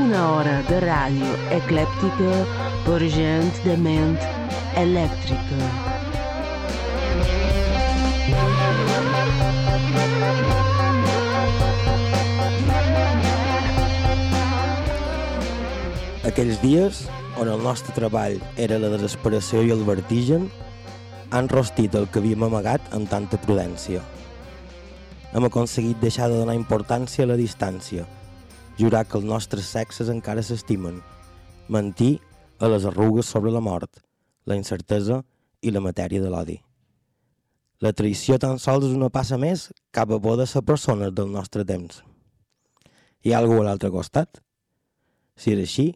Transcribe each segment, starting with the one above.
Una hora de ràdio eclèptica per gent de ment elèctrica. Aquells dies, on el nostre treball era la desesperació i el vertigen, han rostit el que havíem amagat amb tanta prudència. Hem aconseguit deixar de donar importància a la distància, jurar que els nostres sexes encara s'estimen, mentir a les arrugues sobre la mort, la incertesa i la matèria de l'odi. La traïció tan sols és una passa més cap a poder ser persones del nostre temps. Hi ha algú a l'altre costat? Si és així,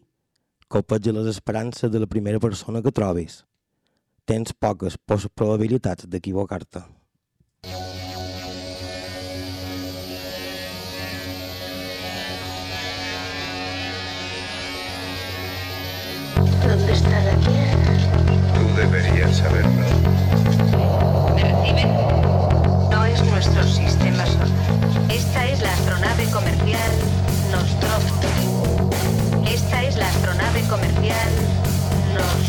copetja les esperances de la primera persona que trobis. Tens poques probabilitats d'equivocar-te. ¿Dónde está la Tierra? Tú deberías saberlo. No es nuestro sistema solar. Esta es la astronave comercial Nostromo. Esta es la astronave comercial Nostromo.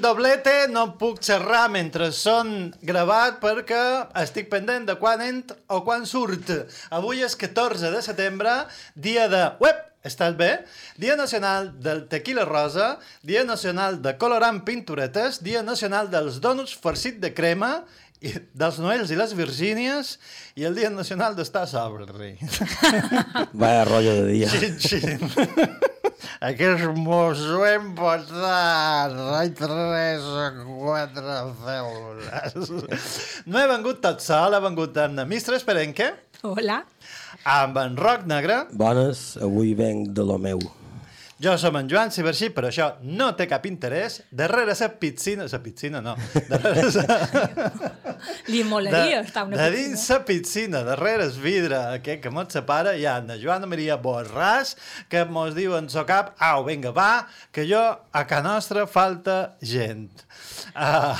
Doblete, no puc xerrar mentre són gravat perquè estic pendent de quan entra o quan surt. Avui és 14 de setembre, dia de... Web! Estàs bé? Dia nacional del tequila rosa, dia nacional de colorant pinturetes, dia nacional dels donuts farcit de crema, i dels noels i les virgínies, i el dia nacional d'estar sobri. Vaya rotllo de dia. Xin, xin. Aquest mos ho hem posat. Ai, tres o quatre cèl·lules. No he vengut tot sol, he vengut amb Mistre Esperenque, Hola. amb en Roc Negre Bones, avui venc de lo meu. Jo som en Joan Ciberxip, però això no té cap interès. Darrere la piscina... La piscina no. Darrere sa... Li molaria estar una de piscina. dins la piscina, darrere el vidre aquest que mos separa, hi ha la Joana Maria Borràs, que mos diu en so cap, au, vinga, va, que jo a ca nostra falta gent. Uh,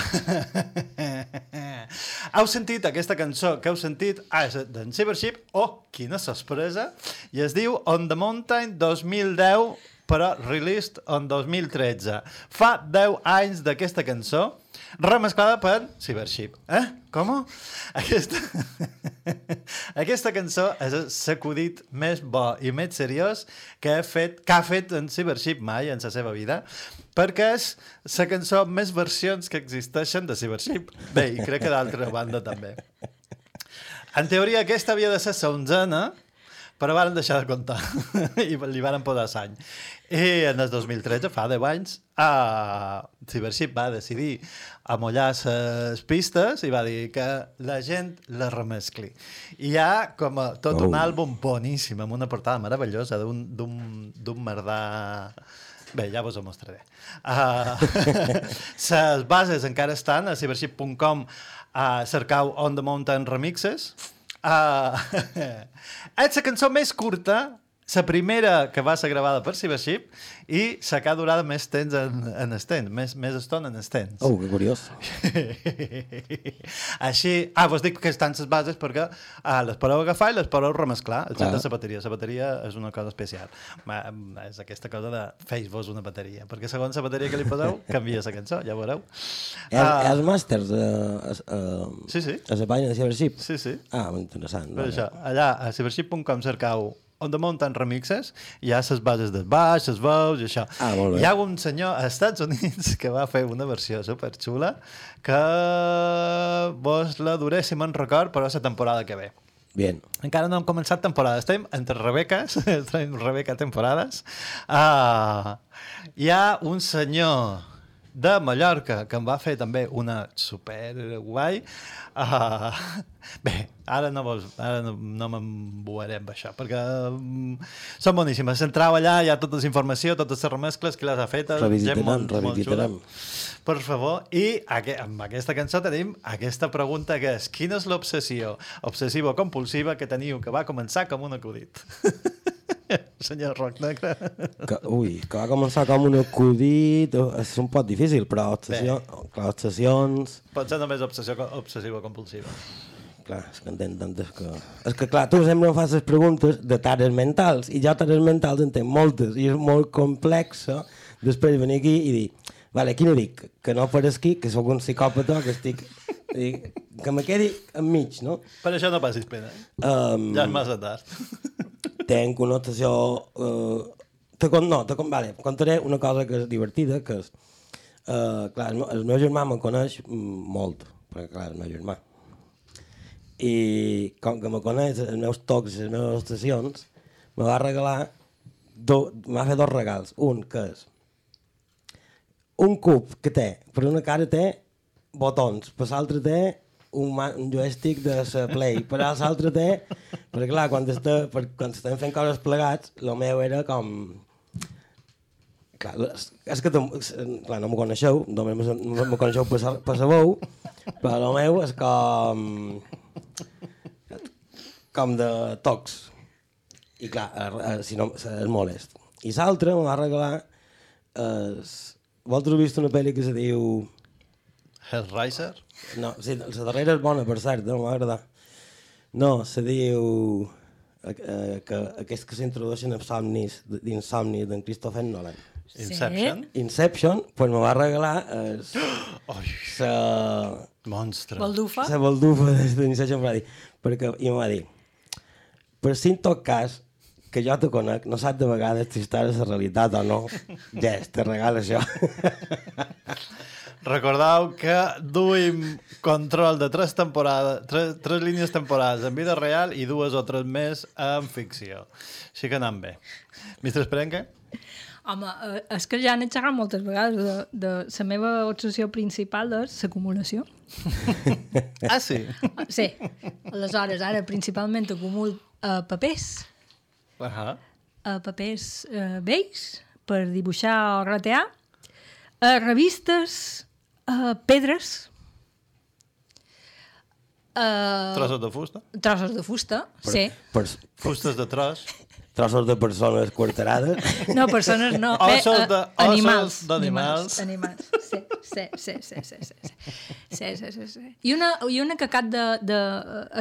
heu sentit aquesta cançó que heu sentit? Ah, és d'en Cybership. Oh, quina sorpresa! I es diu On the Mountain 2010, però released en 2013. Fa 10 anys d'aquesta cançó, remesclada per Cybership. Eh? Com? Aquesta... Aquesta cançó és el sacudit més bo i més seriós que, ha fet, que ha fet en Cybership mai en la seva vida, perquè és la cançó amb més versions que existeixen de Cybership. Bé, i crec que d'altra banda també. En teoria, aquesta havia de ser la onzena, però varen deixar de comptar i li varen posar l'any. I en el 2013, fa 10 anys, uh, Cybership va decidir amollar les pistes i va dir que la gent la remescli. I hi ha com a, tot un Oh. àlbum boníssim, amb una portada meravellosa d'un- merdà... Bé, ja vos ho mostraré. Uh, les bases encara estan a cybership.com a cercau On the Mountain Remixes. Uh, és la cançó més curta, la primera que va ser gravada per Cybership i la que ha durat més temps en, en estens, més, més estona en estens. Oh, que curiós. Així, ah, vos dic que estan les bases perquè ah, les podeu agafar i les podeu remesclar. El Clar. de la bateria. La bateria és una cosa especial. Ma, és aquesta cosa de feix-vos una bateria, perquè segons la bateria que li poseu, canvia la cançó, ja veureu. Ah, és màsters a, a, a, Sí, sí. a la pàgina de Cybership? Sí, sí. Ah, interessant. Vale. això, allà a cybership.com cercau On Mountain Remixes, hi ha les bases del baix, les veus i això. Ah, molt bé. Hi ha un senyor a Estats Units que va fer una versió superxula que vos la duré, si me'n record, però la temporada que ve. Bien. Encara no hem començat temporada. Estem entre Rebeques, estem Rebeca temporades. Uh, hi ha un senyor de Mallorca que em va fer també una super guai. Uh, bé, ara no, vos, ara no, no m'embuaré amb això, perquè um, són boníssimes. Entrau allà, hi ha tota la informació, totes les remescles, qui les ha fetes. Revisitarem, gent molt- molt revisitarem. xula. Per favor, i aqu amb aquesta cançó tenim aquesta pregunta que és quina és l'obsessió obsessiva o compulsiva que teniu que va començar com un acudit? Senyor Roc Negre. Que, ui, que va començar com un acudit... És un poc difícil, però obsessió, clar, obsessions... Pot ser només obsessió co- obsessiva compulsiva. Clar, és que entenc tantes que... És que, clar, tu sempre em fas les preguntes de tares mentals, i jo tares mentals en tenc moltes, i és molt complexa després venir aquí i dir, vale, quina dic? Que no aparesqui, que sóc un psicòpata, que estic... Que me quedi enmig, no? Per això no passis pena. Um, Ja és massa tard. Tenc obsessió... Uh, te, con, no, te, con, vale, contaré una cosa que és divertida, que és... Uh, clar, el, meu- el meu germà me coneix molt, perquè clar, el meu germà. I com que me coneix els meus tocs i les meves obsessions, me va regalar... Me va fer dos regals. Un, que és un cub que té, per una cara té botons, per l'altre té un, un joystick de la Play, per l'altre té... Perquè clar, quan, està, per, quan estem fent coses plegats, el meu era com... Clar, és, és que clar, no me coneixeu, només me coneixeu per, per sabeu, però el meu és com... com de tocs. I clar, si no, és molest. I l'altre me va regalar... Eh, vosaltres heu vist una pel·li que se diu... Hellraiser? No, sí, la darrera és bona, per cert, no m'ha agradat. No, se diu... Eh, eh, que aquests que s'introdueixen en somnis, d'insomni d'en Christopher Nolan. Inception? Inception, pues me va regalar eh, Ai, la monstre. Baldufa? la baldufa d'Inception, va dir, perquè, i em va dir, per si en tot cas, que jo te conec, no saps de vegades si estàs a la realitat o no. Ja, te regala això. Recordeu que duim control de tres temporades, tres, tres línies temporals en vida real i dues o tres més en ficció. Així que anem bé. Mistre Esperenque? Home, eh, és que ja n'he xerrat moltes vegades de, de la meva obsessió principal és l'acumulació. Ah, sí? Sí, aleshores ara principalment acumul uh, papers, Uh -huh. uh, papers uh, vells, per dibuixar o ratear, a revistes, a pedres, a Trossos de fusta? trossos de fusta, sí. Per, Fustes de tros? trossos de persones quarterades. No, persones no. Ossos eh, de- animals. ossos d'animals. Animals, sí, sí, sí, sí, sí, sí, sí. sí, sí, sí, sí. I una, i una que acat de, de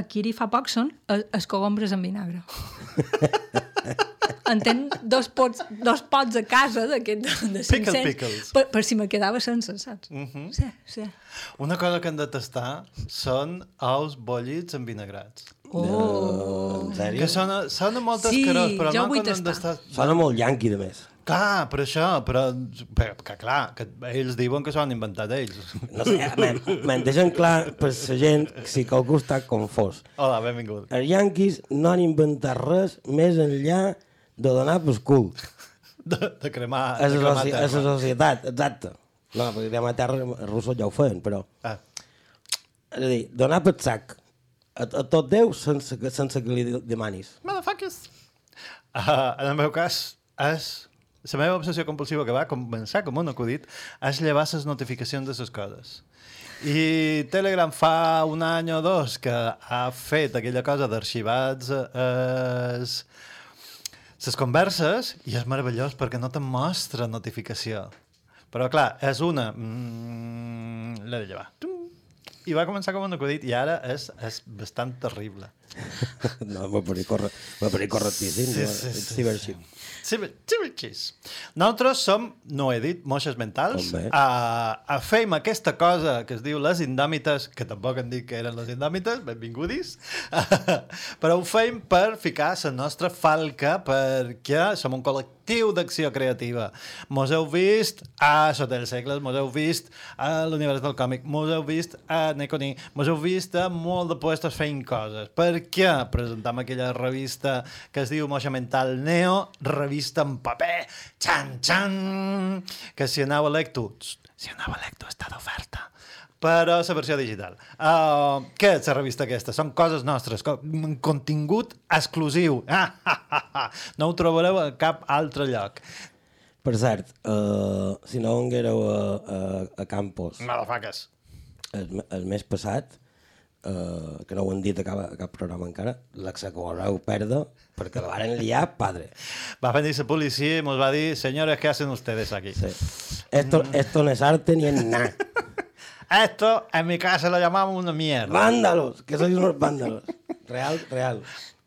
adquirir fa poc són eh, els cogombres en vinagre. en tenc dos pots, dos pots a casa d'aquest de, de 500 Pickle pickles. per, per si me quedava sense, saps? Uh -huh. Sí, sí. Una cosa que han de tastar són ous bollits envinagrats. Oh. En sèrio? Que sona, sona molt Sí, escarós, però jo no vull quan han tastar. d'estar... Sona molt yanqui, de més. Clar, per això, però, però que clar, que ells diuen que s'ho han inventat ells. No sé, men, deixen clar per la gent si que algú està confós. Hola, benvingut. Els yanquis no han inventat res més enllà de donar per cul. De, de cremar, A la, soci societat, exacte. No, perquè cremar terra, els russos ja ho feien, però... Ah, És a dir, donar per sac a, a tot Déu sense sense que li demanis. motherfuckers! Uh, en el meu cas, és... La meva obsessió compulsiva que va començar com un acudit és llevar les notificacions de les coses. I Telegram fa un any o dos que ha fet aquella cosa d'arxivats eh, les converses i és meravellós perquè no te'n mostra notificació. Però clar, és una... Mm, L'he de llevar. Tum. I va començar com un acudit i ara és, és bastant terrible. No, va parir, corre, va correctíssim. Sí, no? sí, sí, ciberxip. Ciber- Ciberxis. Nosaltres som, no he dit, moixes mentals. A, a fem aquesta cosa que es diu les indòmites, que tampoc han dit que eren les indòmites, benvingudis, però ho fem per ficar la nostra falca perquè som un col·lectiu d'acció creativa. Mos heu vist a Sota els segles, mos heu vist a l'univers del còmic, mos heu vist a Neconi, mos heu vist a molt de puestos fent coses. Per què presentam aquella revista que es diu Moixa Mental Neo, revista en paper, xan, xan, que si aneu a lecto, si aneu a lecto està d'oferta però la versió digital. Uh, què és la revista aquesta? Són coses nostres, co contingut exclusiu. Ah, ah, ah, ah. No ho trobareu a cap altre lloc. Per cert, uh, si no anguéreu a, a, a Campos Motherfuckers. el, el mes passat, uh, que no ho han dit a cap, a cap programa encara, l'exacoreu perda perquè la varen liar, padre. Va venir la policia i ens va dir senyores, què hacen ustedes aquí? Sí. Esto, esto no es arte ni es nada. Esto en mi casa lo llamamos una mierda. Vándalos, que sois unos vándalos. Real, real.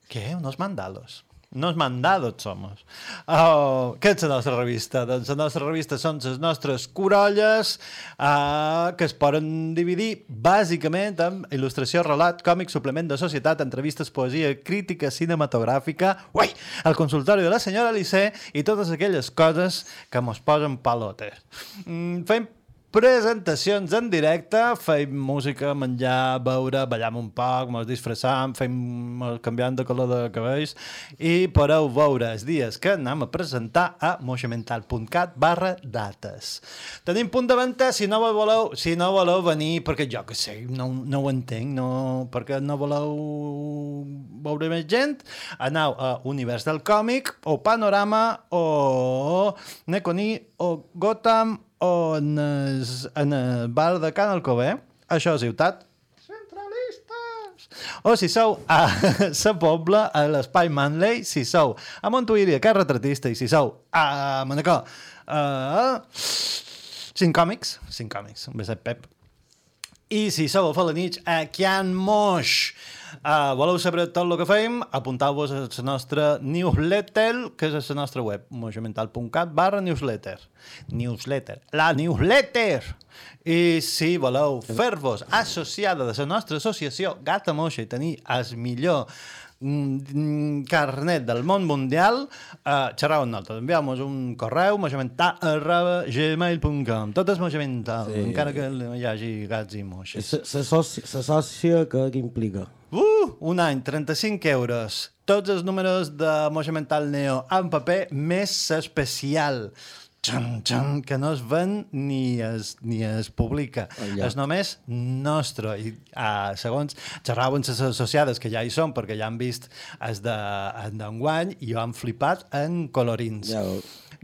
¿Qué? Unos mandalos. Unos mandados somos. Oh, què és la nostra revista? Doncs la nostra revista són les nostres corolles uh, que es poden dividir bàsicament en il·lustració, relat, còmic, suplement de societat, entrevistes, poesia, crítica cinematogràfica, ui, el consultori de la senyora Licé i totes aquelles coses que mos posen palotes. Mm, fem presentacions en directe, fem música, menjar, beure, ballam un poc, mos disfressam, fem canviant de color de cabells i podeu veure els dies que anem a presentar a moixamental.cat barra dates. Tenim punt de venda si no voleu, si no voleu venir, perquè jo que sé, no, no ho entenc, no, perquè no voleu veure més gent, aneu a Univers del Còmic, o Panorama, o Neconi, o Gotham, o en el, en el bar de Can Alcover, això és ciutat, centralistes! O si sou a Sa Pobla, a l'Espai Manley, si sou a Montuïri, a Can Retratista, i si sou a Manacor, a... Cinc còmics, cinc còmics, un beset Pep. I si sou a Falanich, a Kian Moix, uh, voleu saber tot el que fem, apuntau-vos a la nostra newsletter, que és a la nostra web, moixamental.cat barra newsletter. Newsletter. La newsletter! I si voleu fer-vos associada de la nostra associació Gata Moixa i tenir el millor carnet del món mundial, uh, xerrau amb nosaltres. Envieu-nos un correu, moixamental arroba gmail.com. Tot és moixamental, Sí. encara que no hi hagi gats i moixes. S'associa que, que implica. Uh, un any, 35 euros. Tots els números de Moixa Mental Neo en paper, més especial. Xan, xan, que no es ven ni es, ni es publica. Allà. És només nostre. I uh, segons xerraven les associades, que ja hi són, perquè ja han vist de- els d'enguany, i ho han flipat en colorins. Ja.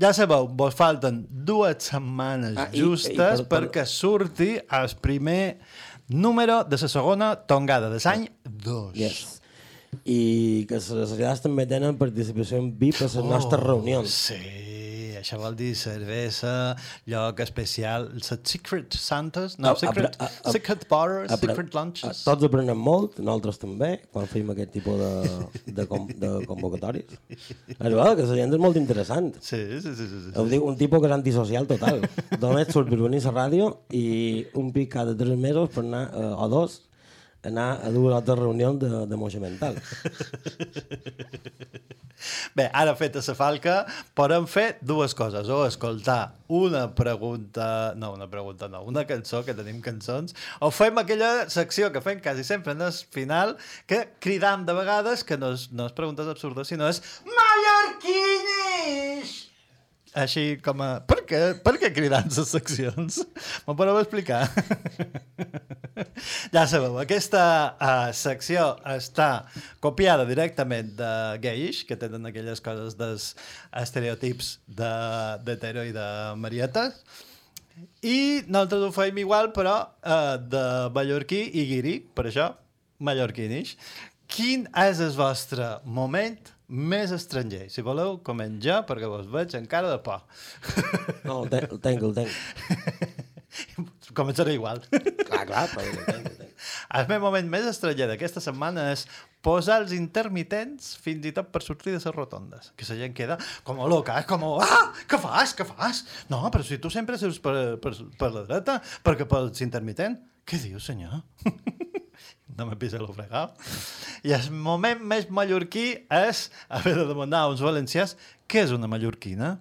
Ja sabeu, vos falten dues setmanes Ah, ah, i- justes i per- per- perquè surti el primer número de la segona tongada de l'any 2. Yes. I que les societats també tenen participació en VIP a les nostres reunions. Oh, Sí, això vol dir cervesa, lloc especial, les Secret Santas, no, A- Secret, apre- a- a- secret Bars, Secret Lunches. Tots aprenem molt, nosaltres també, quan fem aquest tipus de, de, com, de convocatòries. És veritat, que la gent és molt interessant. Sí, sí, sí, sí, sí. Ho dic, un tipus que és antisocial total. Només surt per venir a la ràdio i un pic cada tres mesos per anar, eh, o dos, anar a dues altres reunions de, de moixa mental. Bé, ara feta la falca, podem fer dues coses, o escoltar una pregunta, no, una pregunta no, una cançó, que tenim cançons, o fem aquella secció que fem quasi sempre en el final, que cridam de vegades, que no és, no és preguntes absurdes, sinó és Mallorquinish! Així com a... Per què, per què cridant les seccions? M'ho podeu explicar? ja sabeu, aquesta uh, secció està copiada directament de Gaish, que tenen aquelles coses dels estereotips de, d'hetero i de marietes, i nosaltres ho fem igual, però uh, de mallorquí i guiri, per això, mallorquinish. Quin és el vostre moment més estranger? Si voleu, coment jo, perquè vos veig encara de por. No, el, el tenc, el tenc. Començaré igual. Clar, clar, però el tenc, el tenc. El meu moment més estranger d'aquesta setmana és posar els intermitents fins i tot per sortir de les rotondes. Que la gent queda com a loca, eh? com a... Ah, què fas, què fas? No, però si tu sempre surts per, per, per la dreta, perquè pels intermitents... Què dius, senyor? no me pisa lo fregado. I el moment més mallorquí és haver de demanar a uns valencians què és una mallorquina.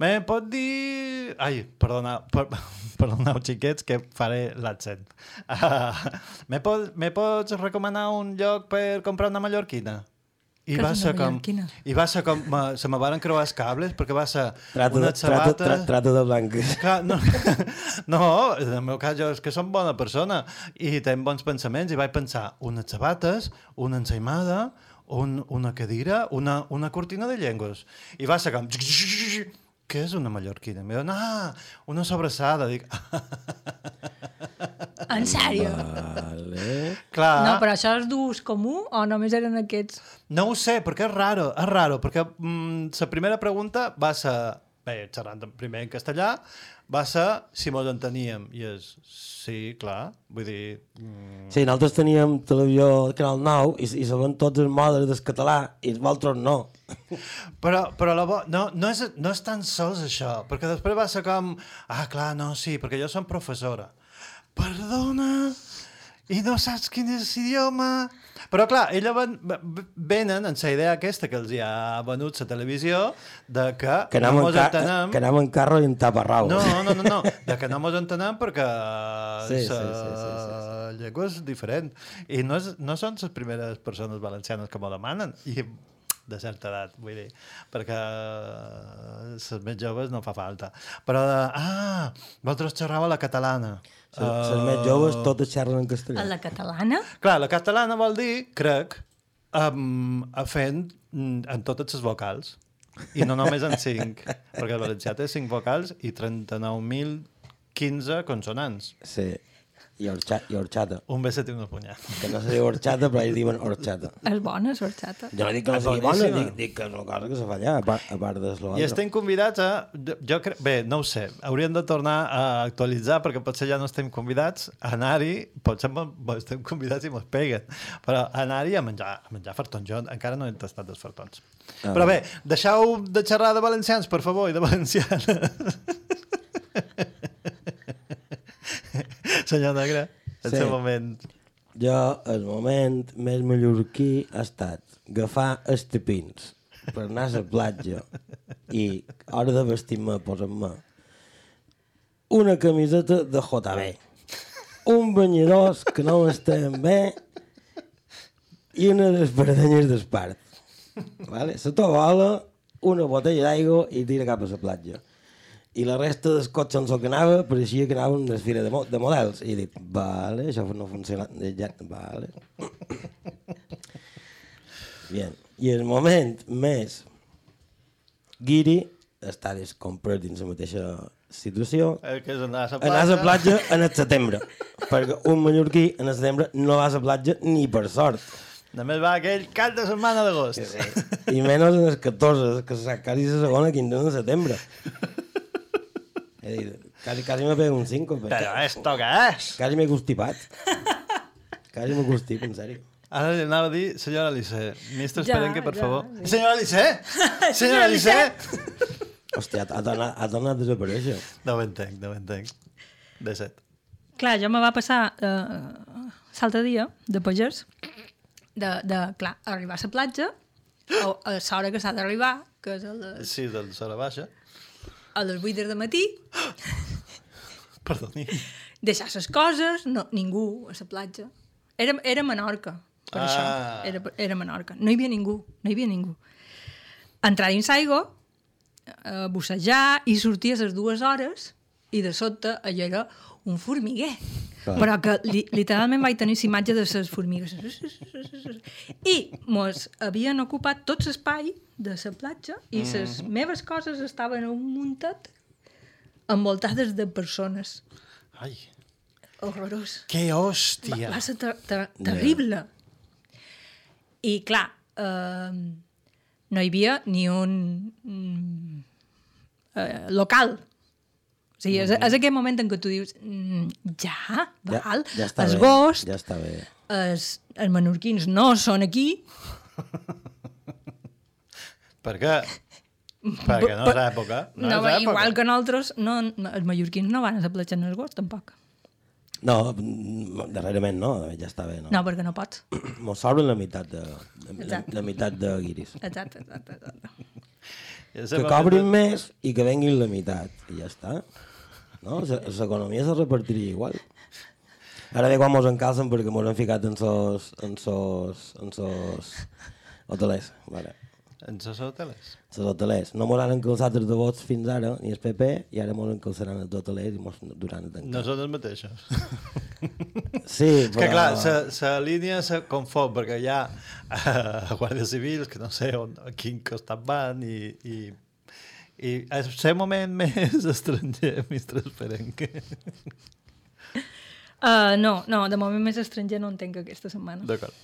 Me pot dir... Ai, perdona, per, perdoneu, xiquets, que faré l'accent. Uh, me, pot, me pots recomanar un lloc per comprar una mallorquina? I va ser com... I va ser com... Me, se me van creuar els cables perquè va ser Trata de, unes trata, sabates... tra, trata de blanques. Clar, no, no, en el meu cas jo és que som bona persona i tenc bons pensaments i vaig pensar unes sabates, una ensaïmada, un, una cadira, una, una cortina de llengües. I va ser com... Què és una mallorquina? Em diuen, ah, una sobrassada. Dic, En sèrio? Vale. clar, No, però això és d'ús comú o només eren aquests? No ho sé, perquè és raro, és raro, perquè mm, la primera pregunta va ser, bé, xerrant en- primer en castellà, va ser si mos enteníem, i és, sí, clar, vull dir, mm, Sí, nosaltres teníem televisió Canal 9 i, i sabem tots els modes del català i els altres no. però, però la bo... no, no, és, no és tan sols això, perquè després va ser com, ah, clar, no, sí, perquè jo som professora. Perdona, i no saps quin és l'idioma? Però clar, ella ven, venen en la idea aquesta que els hi ha venut la televisió de que, Que anem, no mos entenem... que anem en carro i en taparrau. No, no, no, no, de que no mos entenem perquè Sí, sí, la sí, sí, sí, llengua és diferent. I no, és, no són les primeres persones valencianes que m'ho demanen. I de certa edat, vull dir, perquè les més joves no fa falta. Però, de, ah, vosaltres xerrava la catalana. Les, les més joves totes xerren en castellà. A la catalana? Clar, la catalana vol dir, crec, um, fent mm, en totes les vocals. I no només en 5, perquè el valencià té 5 vocals i 39.015 consonants. Sí. I, orxa, i horxata. Un beset i una punyà. Que no se diu horxata, però ells diuen horxata. És bona, sorxata. Jo no dic que no És sigui bona, dic, dic que és una cosa que se fa allà, a part, a part de I estem convidats a... Jo, crec... Bé, no ho sé. Hauríem de tornar a actualitzar perquè potser ja no estem convidats a anar-hi, potser estem convidats i mos peguen, però a anar-hi a menjar, a menjar fartons. Jo encara no he tastat els fartons. Ah. Però bé, deixeu de xerrar de valencians, per favor, i de valencianes. Senyor Negre, el Sí. seu moment... Jo, el moment més mallorquí ha estat agafar estepins per anar a la platja i, hora de vestir-me, posar-me una camiseta de JB, un banyadors que no m'estaven bé i unes espardenyes d'espart. Vale? La tovallola, una botella d'aigua i tira cap a la platja. I la resta dels cotxes en el que anava pareixia que anava una fira de, mo de models. I he dit, vale, això no funciona. I Ja, vale. Bien. I el moment més guiri està descomprat dins la mateixa situació. Eh, que és anar a la Anar a la platja en el setembre. perquè un mallorquí en el setembre no va a la platja ni per sort. Només va aquell cap de setmana d'agost. I menys en els 14, que és quasi la segona quinzena de setembre. He dit, quasi, quasi me pega un 5. Però esto què és? Quasi m'he constipat. Quasi m'he constip, en sèrio. Ara li anava a dir, senyora Alice, ministre Ja, Esperenque, per ja, favor. sí. Senyora Alice! Senyora Alice! Hòstia, ha tornat, ha tornat a desaparèixer. No ho entenc, no ho entenc. De set. Clar, jo me va passar eh, l'altre dia, de pagès, de, de, clar, arribar a la platja, a, a l'hora que s'ha d'arribar, que és a les, Sí, del Sora Baixa. A les 8 del matí, Perdoni. deixar les coses, no, ningú a la platja. Era, era Menorca, per Ah. això. Era, era Menorca. No hi havia ningú, no hi havia ningú. Entrar dins l'aigua, eh, bussejar i sortir a les dues hores i de sobte allò era un formiguer. Clar. Però que li, literalment vaig tenir imatge de les formigues. I mos havien ocupat tot l'espai de la platja i les meves coses estaven en un muntat envoltades de persones. Ai, Horrorós. que hòstia! Va ser ter ter terrible. I, clar, eh, no hi havia ni un mm, eh, local. Sigui, és, és aquell moment en què tu dius mm, ja, Ja, val, ja està és bé. gost, Ja està bé. els, els menorquins no són aquí, Per què? Perquè no és època. No, no, és època. igual que nosaltres, no, no, els mallorquins no van a la platja en agost, tampoc. No, mm, darrerament no, ja està bé. No. No, perquè no pots. Mos sobren la meitat de, de, la, la meitat de guiris. Exacte, exacte, exacte. Ja Que cobrin més i que venguin la meitat. I ja està. No? L'economia se repartiria igual. Ara bé, quan mos encalcen perquè mos han ficat en sos, en sos, en sos hotelers. Vale. En les hoteles. Els hotelers. No mos han encalçat els de vots fins ara, ni el PP, i ara mos encalçaran els hotelers i mos duran a tancar. No són els mateixos. Sí, És que clar, la línia se confon perquè hi ha uh, guàrdies civils que no sé on, a quin costat van i, i, i el moment més estranger, Mr. Esperenque. Uh, no, no, de moment més estranger no entenc aquesta setmana. D'acord.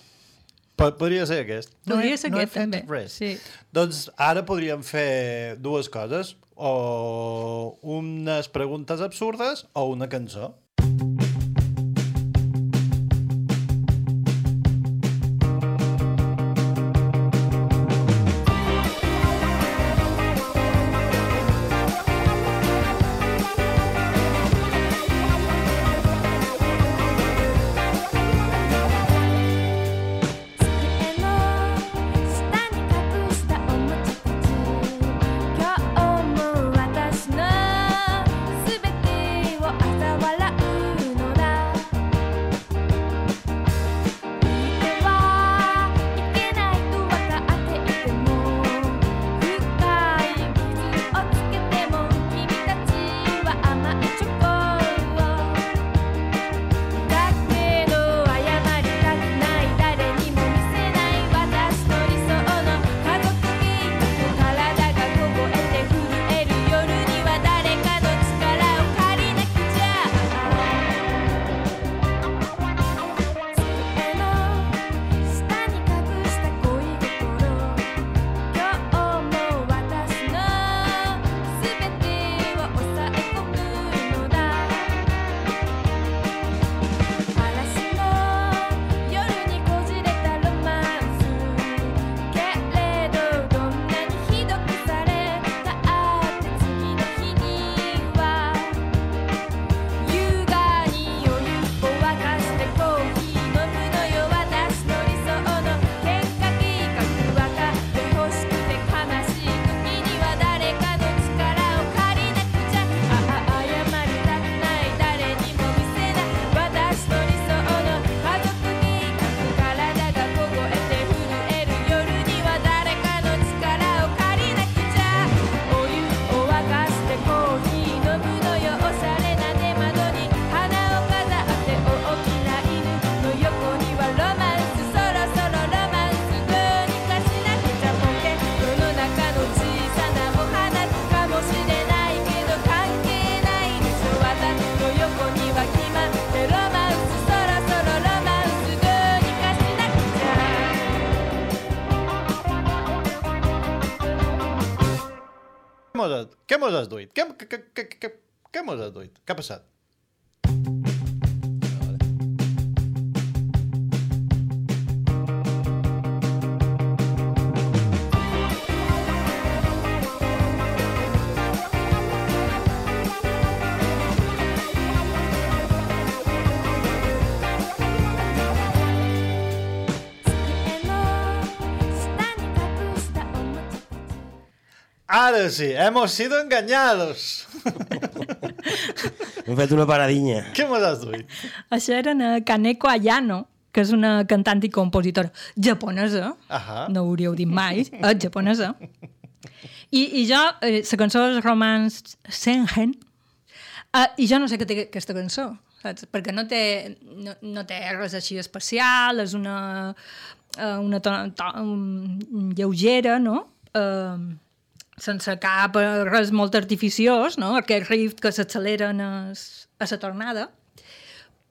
Po- Podria ser aquest. Podria he- ser no aquest, també. Res. Sí. Doncs ara podríem fer dues coses, o unes preguntes absurdes o una cançó.「mos has, duit? Què, què, què, què, què mos has duit? Què ha passat? Ara sí, hemos sido engañados. Hem fet una paradinha. Què mos has duit? Això era na Kaneko Ayano, que és una cantant i compositora japonesa. Ahà. No ho hauríeu dit mai, és japonesa. I, i jo, eh, la cançó és Romance Sengen, eh, i jo no sé què té aquesta cançó, saps? Perquè no té, no, no té res així especial, és una, eh, una to, to, um, lleugera, no? Eh, sense cap eh, res molt artificiós, no? Aquest riff que s'accelera a la tornada.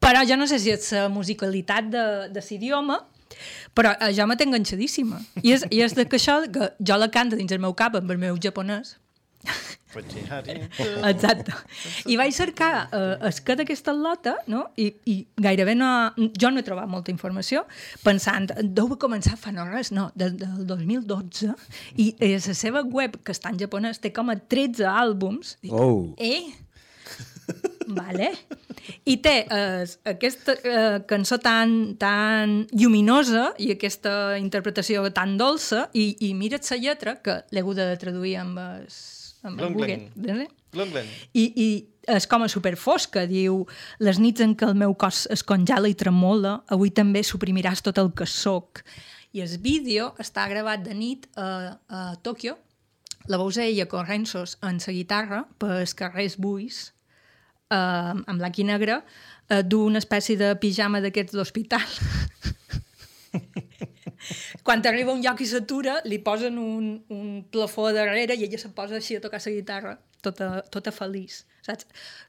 Però jo no sé si és la musicalitat de, de l'idioma, però eh, jo me té enganxadíssima. I és, I és de que això, que jo la canto dins el meu cap amb el meu japonès. Exacte. I vaig cercar eh, el que d'aquesta lota, no? I, I gairebé no... Jo no he trobat molta informació, pensant, deu haver començat fa no res, no, des del 2012, i eh, la seva web, que està en japonès, té com a 13 àlbums. Dic, Oh. Eh? vale. I té eh, aquesta eh, cançó tan, tan lluminosa i aquesta interpretació tan dolça i, i mira't la lletra, que l'he hagut de traduir amb, es, amb. Eh? Glunglen. I, I és com a superfosca, diu les nits en què el meu cos es congela i tremola, avui també suprimiràs tot el que sóc. I el vídeo està gravat de nit a, a Tòquio, la veus a ella corrent-sos en la guitarra pels carrers buis, eh, en blanc i negre, eh, d'una espècie de pijama d'aquests d'hospital. Quan arriba a un lloc i s'atura, li posen un, un plafó darrere i ella se posa així a tocar la guitarra, tota, tota feliç. Saps?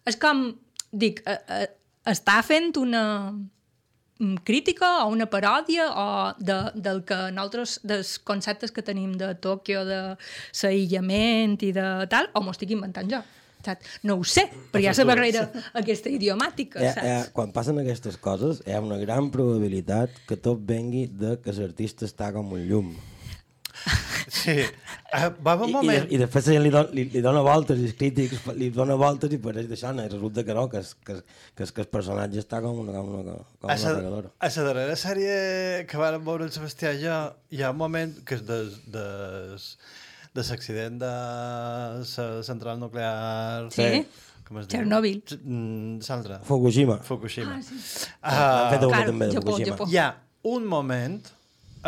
És com, dic, eh, eh, està fent una mm, crítica o una paròdia o de, del que nosaltres, dels conceptes que tenim de Tòquio, de l'aïllament i de tal, o m'ho estic inventant jo. Saps? No ho sé, perquè hi ha la barrera aquesta idiomàtica, Eh, saps? eh, quan passen aquestes coses, hi ha una gran probabilitat que tot vengui de que l'artista està com un llum. Sí. Uh, va un I, i, moment. de, I després li, don, li, li dona voltes, i els crítics li dona voltes i pareix d'això, no? i resulta que no, que, es, que, que, es, que el personatge està com una, com una, com A una la, regadora. a la darrera sèrie que vàrem veure el Sebastià i jo, hi ha un moment que és des, des, de l'accident de la central nuclear... Sí. Com es diu? Chernobyl. Mm, L'altra. Fukushima. Fukushima. Ah, sí. Han Ah, fet una Claro, també de Japó, Fukushima. Japó. hi ha un moment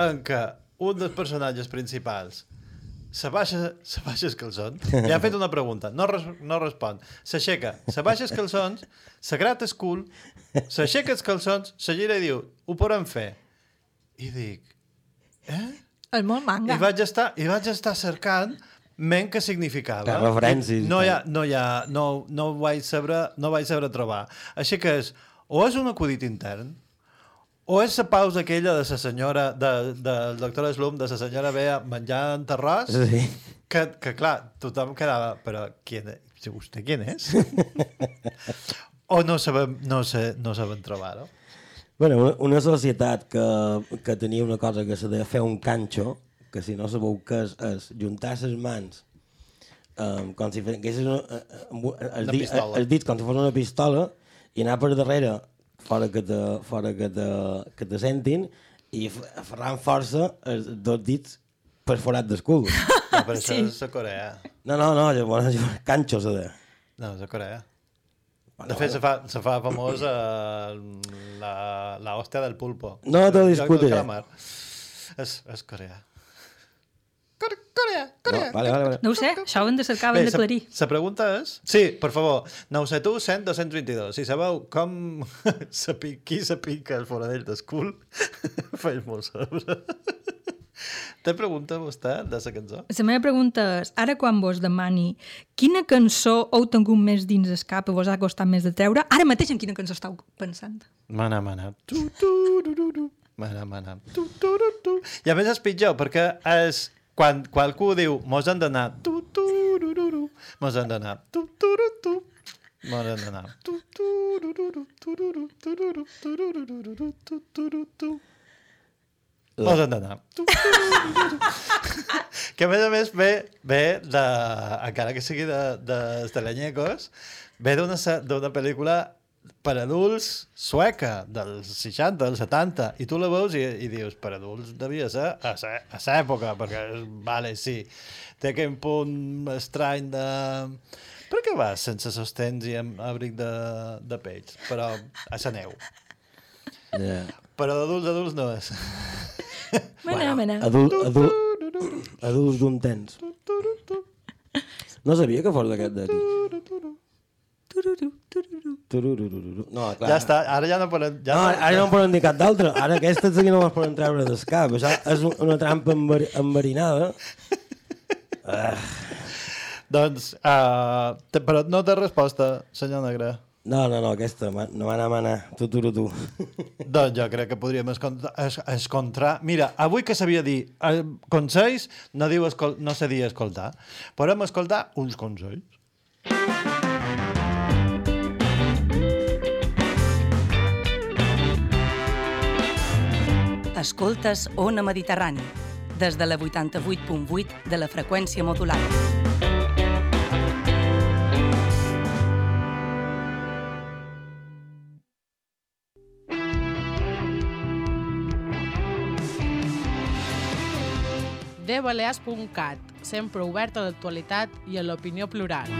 en què un dels personatges principals se baixa, se baixa els calçons, li ha fet una pregunta, no, res, no respon, s'aixeca, se baixa els calçons, se grata el cul, s'aixeca els calçons, se gira i diu, ho podem fer. I dic, eh? És molt manga. I vaig estar, i vaig estar cercant men què significava. Les referències i No hi ha, no hi ha, no, no ho vaig saber, no vaig saber trobar. Així que és, o és un acudit intern, o és la pausa aquella de la senyora, de, del doctor Slum, de la senyora Bea menjant terròs, Sí. que, que clar, tothom quedava, però qui és? Vostè qui és? o no sabem, no sé, no sabem trobar-ho. Bueno, una, una societat que, que tenia una cosa que se deia fer un canxo, que si no sabeu què és, és juntar les mans um, com si fessis una, amb un- els, Una dits, pistola. els dits com si fos una pistola i anar per darrere fora que te, fora que te, que te sentin i f- aferrant força els dos dits per forat del cul. No, però això Sí. és a Corea. No, no, no, llavors, llavors canxo se deia. No, és a Corea. De fet, se fa, se fa famós eh, la, la hòstia del pulpo. No joc del discutiré. calamar. És, és Corea. Core- Corea, Corea. No, vale, vale, vale. No ho sé, això ho hem de cercar, ho hem de sa- aclarir. sa pregunta és... Sí, per favor, 971 100 222. Si sabeu com sapi, qui s'apica el foradell d'escul, faig molt saber. Te pregunta vostè de la cançó? La meva pregunta és, ara quan vos demani quina cançó heu tingut més dins el cap i vos ha costat més de treure, ara mateix en quina cançó estàu pensant? Mana, mana. Tu, tu, du, du, du. Mana, mana. Tu, tu, du, tu. I a més és pitjor, perquè és quan qualcú diu mos han d'anar tu, tu, du, du, du. Mos hem d'anar. Tu, turu, tu. Mos hem d'anar. Tu, turururu, tururu, tururu, turururu, tu, turu, tu. Mos hem d'anar. Tu, turururu. que a més a més ve, ve de, encara que sigui de, de Estelenyecos, ve d'una pel·lícula per adults sueca, dels 60, dels 70, i tu la veus i, i dius, per adults devia ser a sa, sa època, perquè, vale, sí, té aquell punt estrany de... Per què vas sense sostens i amb abric de, de peix? Però a la neu. Yeah. Però d'adults, adults no és. Mena, mena. Adult, adult, adults d'un temps. No sabia que fos d'aquest d'aquí. No, clar. Ja està, ara ja no podem... Ja No, ara no en poden dir cap d'altre. Ara aquestes aquí no les poden treure del cap. Això és un- una trampa enver enverinada. Doncs, uh, però no té resposta, senyor Negre. No, no, no, aquesta, ma- no mana, mana. Tu, tu, tu. Doncs jo crec que podríem escontra, es, escontrar... Mira, avui que sabia dir eh, consells, no, diu escol, no sé dir escoltar. Podem escoltar uns consells. Escoltes Ona Mediterrani, des de la 88.8 de la freqüència modulada. dbalears.cat, sempre obert a l'actualitat i a l'opinió plural.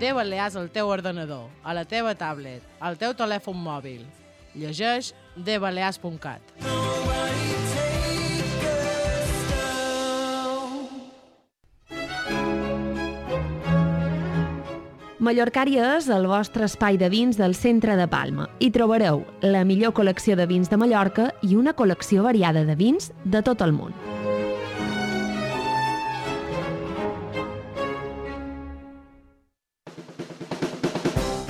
De Balears al teu ordenador, a la teva tablet, al teu telèfon mòbil. Llegeix dbalears.cat. Mallorcària és el vostre espai de vins del centre de Palma. Hi trobareu la millor col·lecció de vins de Mallorca i una col·lecció variada de vins de tot el món.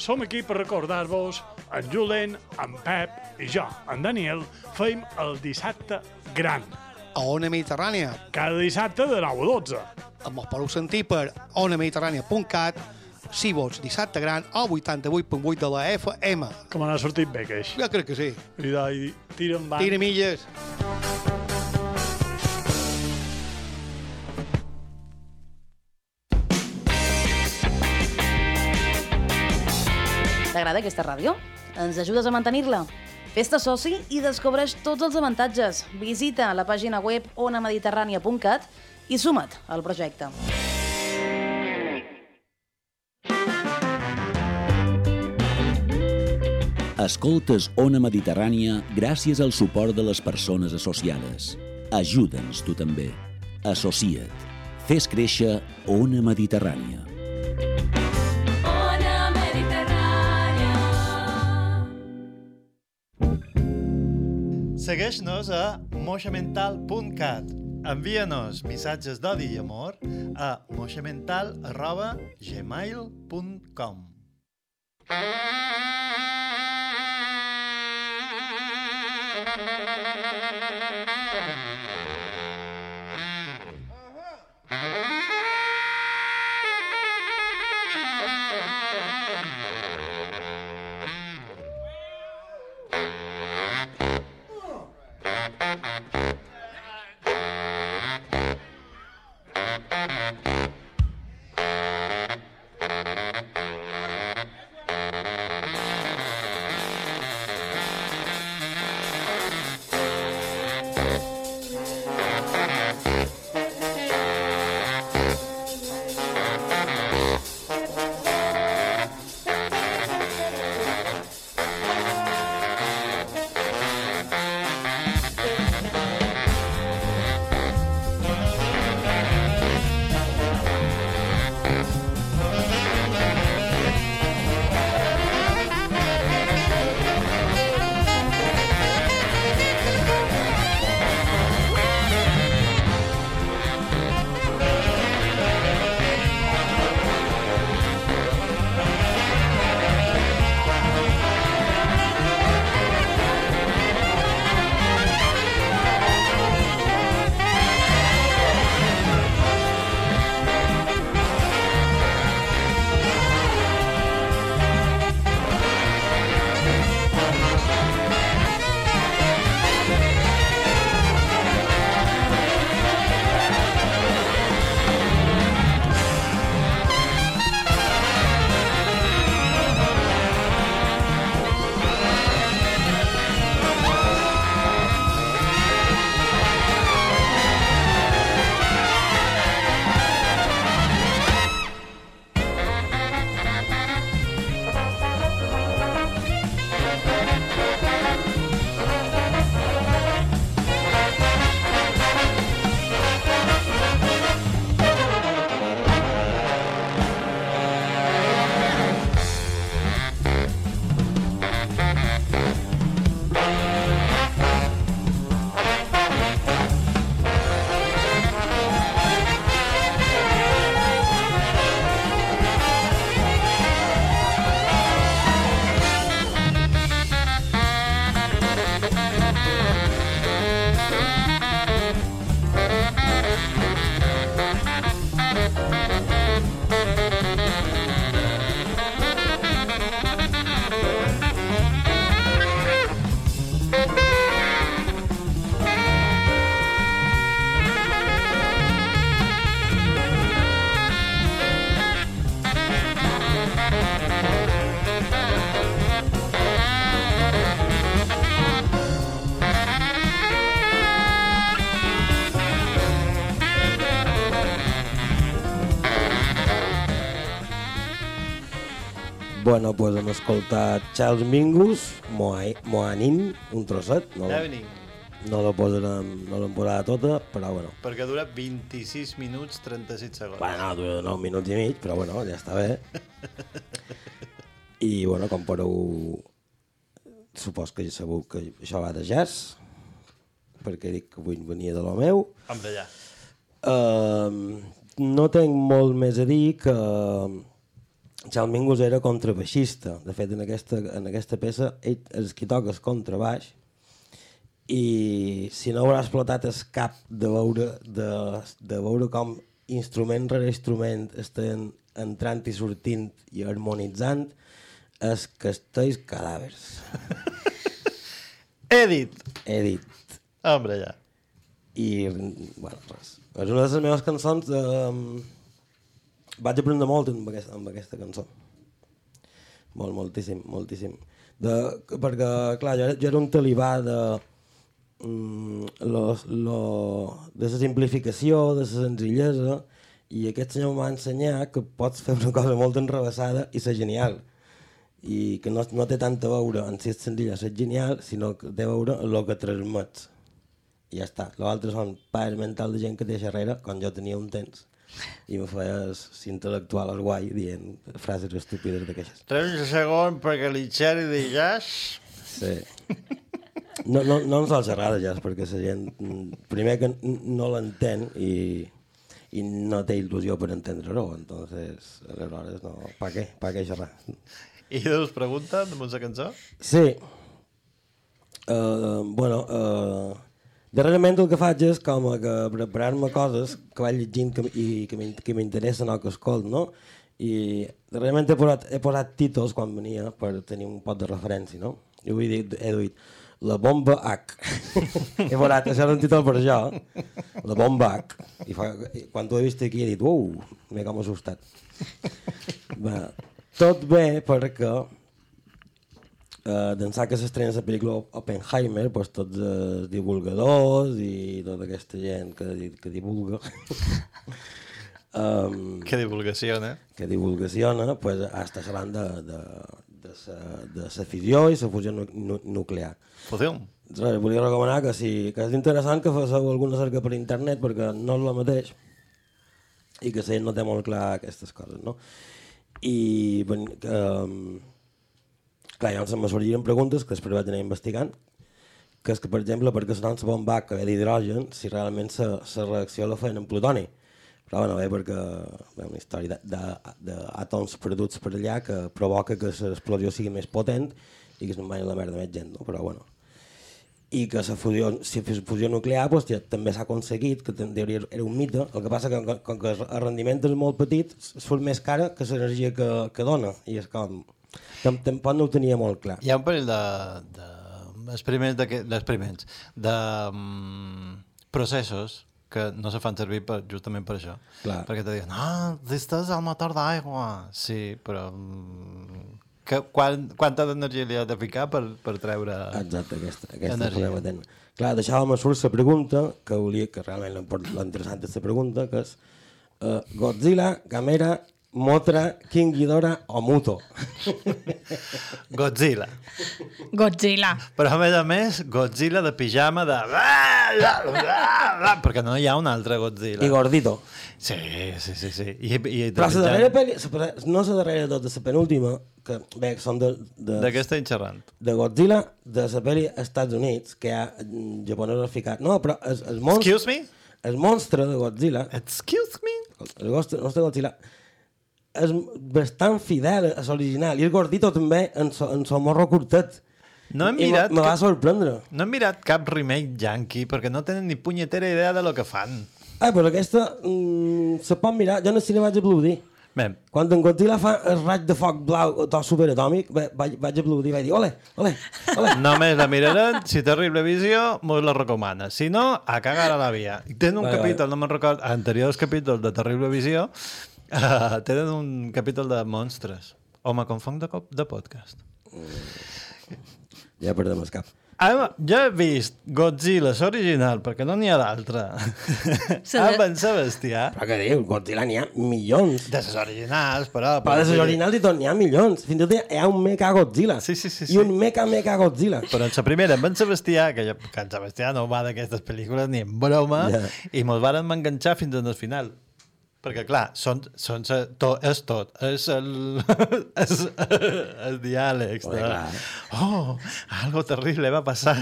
Som aquí per recordar-vos en Julen, en Pep i jo, en Daniel, feim el dissabte gran. A Ona Mediterrània. Cada dissabte de 9 a 12. Ens podeu sentir per onamediterrània.cat si vols dissabte gran o 88.8 de la FM. Me n'ha sortit bé, queix. Jo crec que sí. I d'ahí, tira endavant. Tira milles. T'agrada aquesta ràdio? Ens ajudes a mantenir-la? Fes-te soci i descobreix tots els avantatges. Visita la pàgina web onamediterrània.cat i suma't al projecte. Escoltes Ona Mediterrània gràcies al suport de les persones associades. Ajuda'ns tu també. Associa't. Fes créixer Ona Mediterrània. Segueix-nos a moixamental.cat. Envia-nos missatges d'odi i amor a moixamental.gmail.com Uh-huh. Hem escoltat Charles Mingus, Moa- Moanin, un trosset. No, Evening. no la posarem, no l'hem posada tota, però bueno. Perquè dura 26 minuts 36 segons. Bueno, dura 9 minuts i mig, però bueno, ja està bé. I bueno, com podeu... Supos que ja sabeu que això va de jazz, perquè dic que avui venia de lo meu. Amb d'allà. Uh, no tinc molt més a dir que Charles Mingus era contrabaixista. De fet, en aquesta, en aquesta peça ell és qui toca el contrabaix i si no haurà explotat el cap de veure, de, de veure com instrument rere instrument estan entrant i sortint i harmonitzant és castells cadàvers. Edit. Edit. Hombre, ja. I, bueno, res. És una de les meves cançons de... Vaig aprendre molt amb aquesta, amb aquesta cançó. Molt, moltíssim, moltíssim. De, perquè, clar, jo, jo era un talibà de... Mm, lo, lo, de la simplificació, de la senzillesa, i aquest senyor em va ensenyar que pots fer una cosa molt enrevessada i ser genial i que no, no té tant a veure en si és senzilla ser genial, sinó que té a veure el que transmets. I ja està. L'altre són pares mentals de gent que té darrere, quan jo tenia un temps, i me feies intel·lectual al guai dient frases estúpides d'aquestes. 3 segons perquè li xerri de jazz. Sí. No, no, no ens xerrar de jazz, perquè la gent, primer que no l'entén i, i no té il·lusió per entendre-ho, entonces, aleshores, no, pa què? Pa què xerrar? I us pregunta de la cançó? Sí. Uh, bueno, uh, darrerament el que faig és com a preparar-me coses que vaig llegint que, i que m'in- que m'interessen o que escolt, no? I darrerament he posat, he posat títols quan venia per tenir un pot de referència, no? Avui he dit, he dit la bomba H. he posat, això era un títol per això, la bomba H. I, fa, quan t'ho he vist aquí he dit, uau, m'he com assustat. Va, tot bé perquè eh, d'ençà que s'estrena la pel·lícula Oppenheimer, doncs tots els divulgadors i tota aquesta gent que, que divulga um, Que divulgaciona. que divulgaciona, pues, està parlant de, de, de, sa, de la fissió i la fusió nu nu nuclear. Fusió. Res, volia recomanar que, si, que és interessant que feu alguna cerca per internet perquè no és el mateix i que la gent no té molt clar aquestes coses, no? I ben, que, um, clar, llavors em sorgiren preguntes que després vaig anar investigant que és que, per exemple, perquè la bomba que ve d'hidrogen, si realment la reacció la feien en plutoni. Però bueno, bé, perquè ha una història d'àtoms perduts per allà que provoca que l'explosió sigui més potent i que se'n vagi la merda més gent, no? però bueno. I que la fusió, si fes fusió nuclear doncs, ja, també s'ha aconseguit, que en teoria era un mite, el que passa que com, que el rendiment és molt petit, surt més cara que l'energia que, que dona, i és com... tam- Tampoc no ho tenia molt clar. Hi ha un parell de, de experiments, de, d'experiments, de um, processos que no se fan servir per, justament per això. Clar. Perquè te diuen, ah, este és el motor d'aigua. Sí, però... mm, Que, quan, quanta d'energia li ha de ficar per, per treure Exacte, aquesta, aquesta energia? Clar, deixàvem a surt la pregunta, que volia, que realment l'interessant és la pregunta, que és uh, Godzilla, Gamera, Motra, King Ghidorah o Muto? Godzilla. Godzilla. Però a més a més, Godzilla de pijama de... Perquè no hi ha un altre Godzilla. I Gordito. Sí, sí, sí. sí. I, i de Però la darrera pel·li, no la darrera de tot, la penúltima, que bé, són de... de De què estem xerrant? de Godzilla, de la pel·li Estats Units, que hi ha mm, japonesos ficat. No, però el, el monstre... Excuse me? El monstre de Godzilla... Excuse me? El monstre de Godzilla és bastant fidel a l'original. I el gordito també en so, en so morro curtet. No hem mirat... me va sorprendre. No hem mirat cap remake yankee perquè no tenen ni punyetera idea de lo que fan. Ah, però aquesta mm, se pot mirar. Jo en el cine vaig aplaudir. Bé, Quan en Godzilla fa el raig de foc blau tot superatòmic, va- vaig, vaig aplaudir i vaig dir, ole, ole, ole. només la miraran, si té horrible visió, mos la recomana. Si no, a cagar a la via. Tenen un capítol, no me'n record, anteriors capítols de Terrible Visió, uh, tenen un capítol de monstres. O me confong de, cop de podcast. Ja perdem el cap. Ah, jo he vist Godzilla, l'original, perquè no n'hi ha d'altre. Amb en Sebastià. Però què dius? Godzilla n'hi ha milions. De les originals, però... Però de les originals i tot n'hi ha milions. Fins i tot hi ha un Mecha Godzilla. Sí, sí, sí. I un Mecha Mecha Godzilla. Però en la primera, amb en Sebastià, que, jo, que en Sebastià no va d'aquestes pel·lícules ni en broma, Ja. i mos varen enganxar fins al final. Perquè, clar, són, són, to, és tot. És el, és, els diàlegs. De, oh, algo terrible va passar.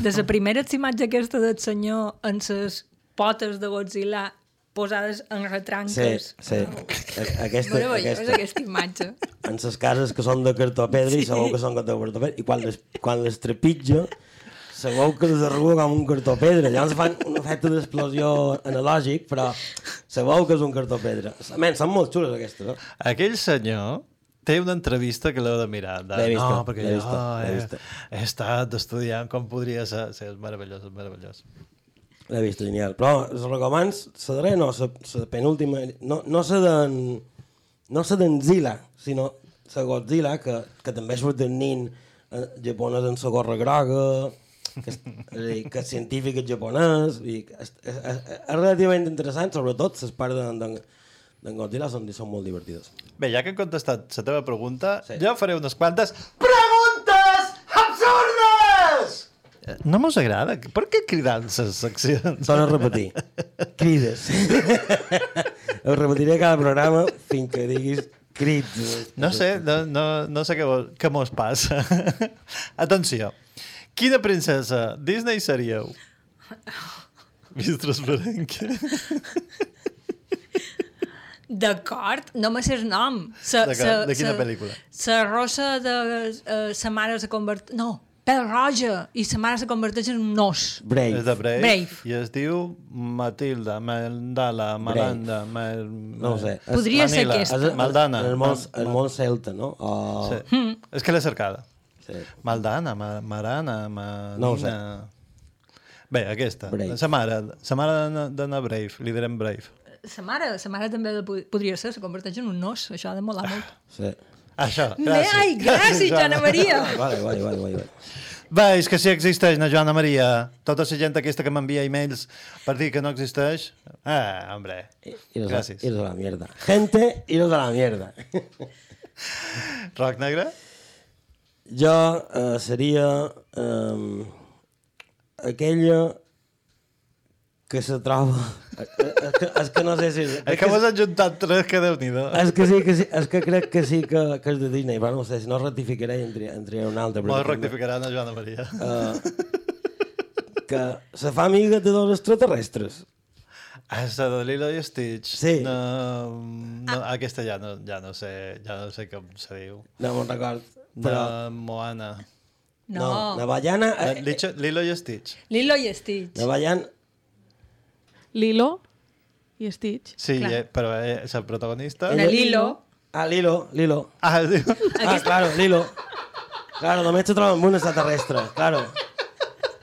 De la primera imatge aquesta del senyor en ses potes de Godzilla posades en Sí, retranques. sí. A- Aquesta, Meravellosa aquesta. aquesta imatge. En les cases que són de cartó pedra i Sí. sabeu que són de cartó pedra. I quan les, quan les trepitja, sabeu que les arruga com un cartó pedra. Llavors fan un efecte d'explosió analògic, però sabeu que és un cartó pedra. Men, són molt xules aquestes, no? Aquell senyor té una entrevista que l'heu de mirar. De, L'he vista, no, perquè l'he jo vista, l'he he, vista. he estat estudiant com podria ser. Sí, és meravellós, és meravellós. L'he vist, genial. Però els recomans, la darrera no, la, penúltima, no, no la d'en... No la d'en Zilla, sinó la Godzilla, que, que també surt el nin eh, japonès en la gorra groga, que que és científic és japonès, i és, és, és, és relativament interessant, sobretot les parts d'en d'en- d'en Godzilla són, són molt divertides. Bé, ja que he contestat la teva pregunta, Sí. jo faré unes quantes preguntes absurdes! No mos agrada. Per què cridant les seccions? Torna a repetir. Crides. Ho repetiré cada programa fins que diguis crits. No sé, no, no, no sé què, què mos passa. Atenció. Quina princesa Disney seríeu? Vist transparent. D'acord, no me sé el nom. Sa, D'acord, de quina pel·lícula? La rosa de uh, sa mare se converteix... No, pèl roja, i sa mare se converteix en un os. Brave. És de Brave. Brave. I es diu Matilda, Mandala, Malanda, Mal... No ho sé. Podria ser Manila, aquesta. És- Maldana. El món, el món celta, no? O... Sí. Mm. És que l'he cercada. Sí. Maldana, ma, Marana, ma... No ho sé. Bé, aquesta. Brave. Sa mare, sa mare d'Anna Brave, li direm Brave. Sa mare, sa mare també pod- podria ser, se converteix en un os. Això ha de molar molt. Sí. Això, gràcies. ai, gràcies, Joana Maria. Vale, vale, vale, vale. vale. Va, és que si existeix na Joana Maria, tota la gent aquesta que m'envia e-mails per dir que no existeix, ah, hombre, Iros a, gràcies. iros a la mierda. Gente, iros a la mierda. Roc negre? Jo eh, seria eh, aquella que se troba... És que, és que no sé si... És que m'has ajuntat tres que déu nhi És que sí, que sí, és que crec que sí que, que és de Disney, però no sé, si no rectificaré i entre, entre un altre. Molt perquè rectificarà na Joana Maria. també, que se fa amiga de dos extraterrestres. Ah, és de Lilo i Stitch. Sí. No, no, aquesta ja no, ja no sé, ja no sé com se diu. No me'n record. De Però, Moana. No. la Ballana... Eh, Eh, Lilo i Stitch. Lilo i Stitch. la Ballana... Lilo i Stitch. Sí, Clar. eh, però eh, és el protagonista. Una Lilo. Ah, Lilo, Lilo. Ah, diu... Ah, claro, Lilo. Claro, només se troba amb un extraterrestre, claro.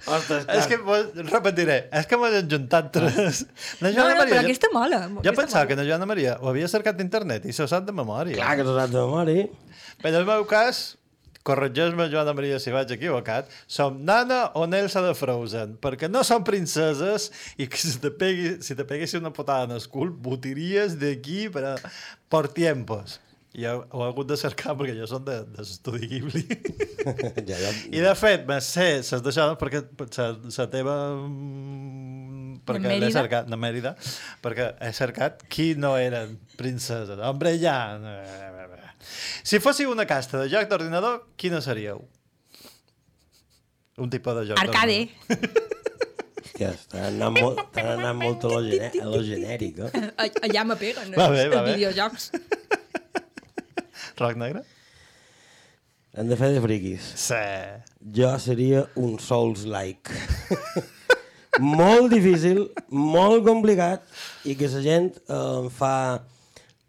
Ostres, clar. És que, mos- repetiré, és que m'han juntat tres. No, Joana no, Maria, però aquesta mola. Jo pensava que na Joana Maria ho havia cercat d'internet i s'ho sap de memòria. Clar que s'ho sap de memòria. Però en el meu cas, corregeix-me, Joana Maria, si vaig equivocat, som Nana o Nelsa de Frozen, perquè no som princeses i que si te, pegui, si te peguessi una potada en el cul, botiries d'aquí per, a, por tiempos. I ho, ho he hagut de cercar perquè jo som de, de l'estudi Ghibli. ja, ja. I de fet, me sé ses d'això perquè la, teva... mm, Perquè l'he cercat, de Mèrida, perquè he cercat qui no eren princeses. Hombre, ja... Si fóssiu una casta de joc d'ordinador, quina seríeu? Un tipus de joc Arcade. Hòstia, t'han anat molt, t'han anat molt a lo, a lo genèric, eh? Allà me peguen, Va bé, els va bé. videojocs. Roc negre? Hem de fer de friquis. Sí. Jo seria un Souls-like. molt difícil, molt complicat, i que la gent eh, fa...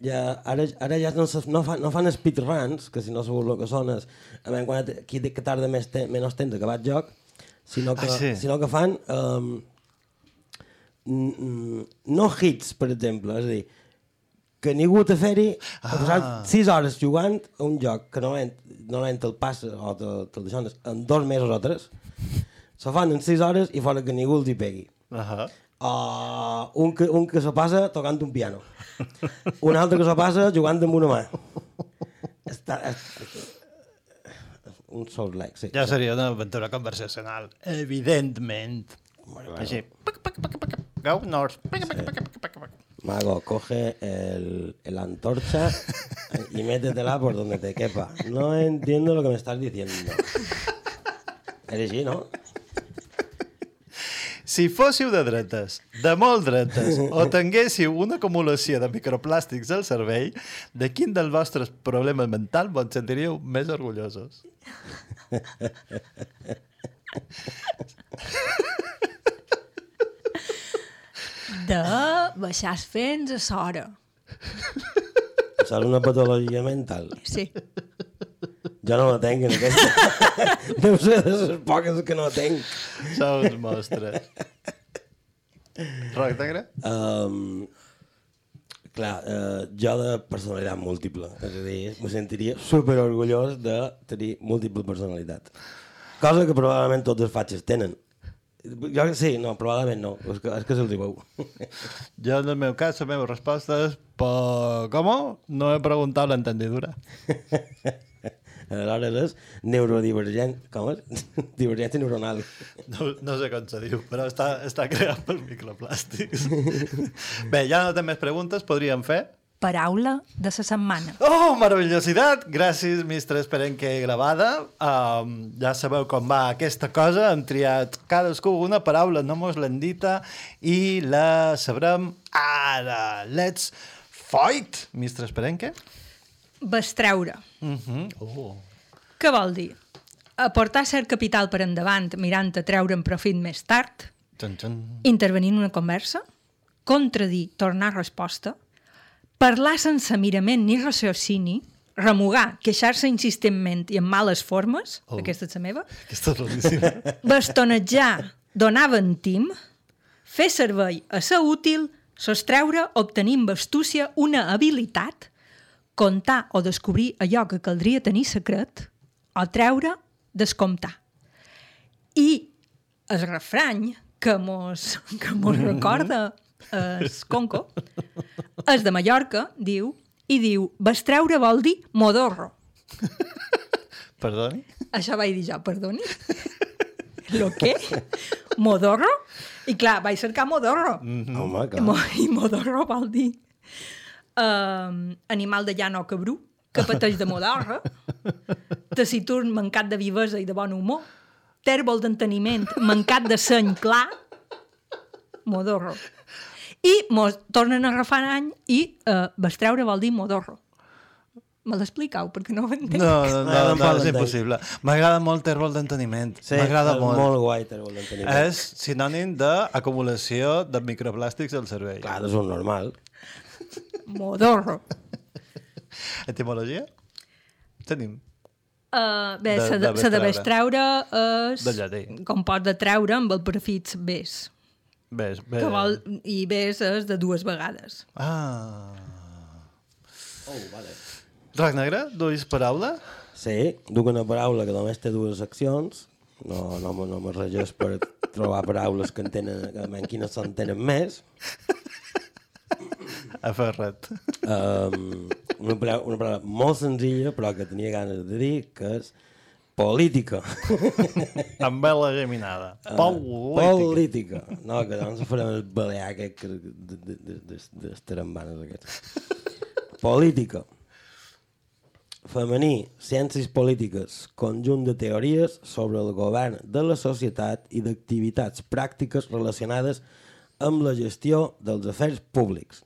Ja, ara, ara ja no, no, fan, no fan speedruns, que si no sabeu el que són és... A veure, quan, qui que tarda més te, menys temps a acabar el joc, sinó que, Ah, sí? sinó que fan... Um, no hits, per exemple, és a dir, que ningú te passat Ah. 6 hores jugant a un joc que normalment, normalment te'l passa o te, te'l deixen en dos mesos o tres, se fan en 6 hores i fora que ningú els hi pegui. Uh -huh. Uh, un, que, un que se passa tocant un piano. Un altre que se passa jugant amb una mà. Està, és, un sol like, sí. Ja seria una aventura conversacional, evidentment. Bueno, Així. Go north. Mago, coge el, el antorcha y métetela por donde te quepa. No entiendo lo que me estás diciendo. Eres així, no? Si fóssiu de dretes, de molt dretes, o tinguéssiu una acumulació de microplàstics al cervell, de quin dels vostres problemes mentals vos sentiríeu més orgullosos? De baixar els fens a s'hora. Això és una patologia mental. Sí. Jo no la tenc en aquesta. Deu ser de les poques que no tenc. Sou uns mostres. Roc negre? Um, clar, uh, jo de personalitat múltiple. És a dir, me sentiria super orgullós de tenir múltiple personalitat. Cosa que probablement tots els fatxes tenen. Jo sí, no, probablement no. És que, és que se'ls diu. Jo, en el meu cas, la meva resposta és per... Com? No he preguntat l'entendidura. Aleshores és neurodivergent. Com és? Divergència neuronal. No, no sé com se diu, però està, està creat per microplàstics. Bé, ja no té més preguntes, podríem fer? Paraula de la setmana. Oh, meravellositat! Gràcies, mistre Esperenque gravada. Um, ja sabeu com va aquesta cosa. Hem triat cadascú una paraula, no mos l'hem dita, i la sabrem ara. Let's fight, mistre Esperenque. Bestreure. Uh -huh. oh. Què vol dir? Aportar cert capital per endavant mirant a treure'n profit més tard, Txan, txan. intervenir en una conversa, contradir, tornar resposta, parlar sense mirament ni raciocini, remugar, queixar-se insistentment i en males formes, Oh. aquesta és la meva, Aquesta és bastonejar, donar ventim, fer servei a ser útil, sostreure, obtenir amb astúcia una habilitat, contar o descobrir allò que caldria tenir secret, o treure, descomptar. I el refrany que mos, que mos recorda es Conco, és de Mallorca, diu, i diu, bestreure vol dir modorro. Perdoni? Això vaig dir jo, perdoni. Lo què? Modorro? I clar, vaig cercar modorro. Mm. Home, I, mo I modorro vol dir um, animal de llano cabrú, que pateix de modorra, taciturn mancat de vivesa i de bon humor, tèrbol d'enteniment mancat de seny clar, modorro. I mos tornen a refar any i uh, bestreure vol dir modorro. Me l'expliqueu, perquè no ho entenc. No, no, no, no, tampoc és impossible. M'agrada molt tèrbol d'enteniment. Sí, M'agrada és molt. molt guai tèrbol d'enteniment. És sinònim d'acumulació de microplàstics al cervell. Clar, és un normal. Modorro. Etimologia? Tenim. Uh, bé, De- s'ha de de, s'ha de bestreure. bestreure és De llatí. com pot de treure amb el prefix bes. Ves, ves. Que vol, I bes és de dues vegades. Ah. Oh, vale. Drac negre, duis paraula? Sí, duc una paraula que només té dues seccions. No, no, me- no me regeix per trobar paraules que entenen, que en quines s'entenen més. Aferra't. Um, una, paraula, una paraula molt senzilla, però que tenia ganes de dir, que és política. Amb vela geminada. Ah, Política. política. No, que doncs farem el balear aquest que, de, de, de, de, de tarambanes aquests. Política. Femení, ciències polítiques, conjunt de teories sobre el govern de la societat i d'activitats pràctiques relacionades amb la gestió dels afers públics.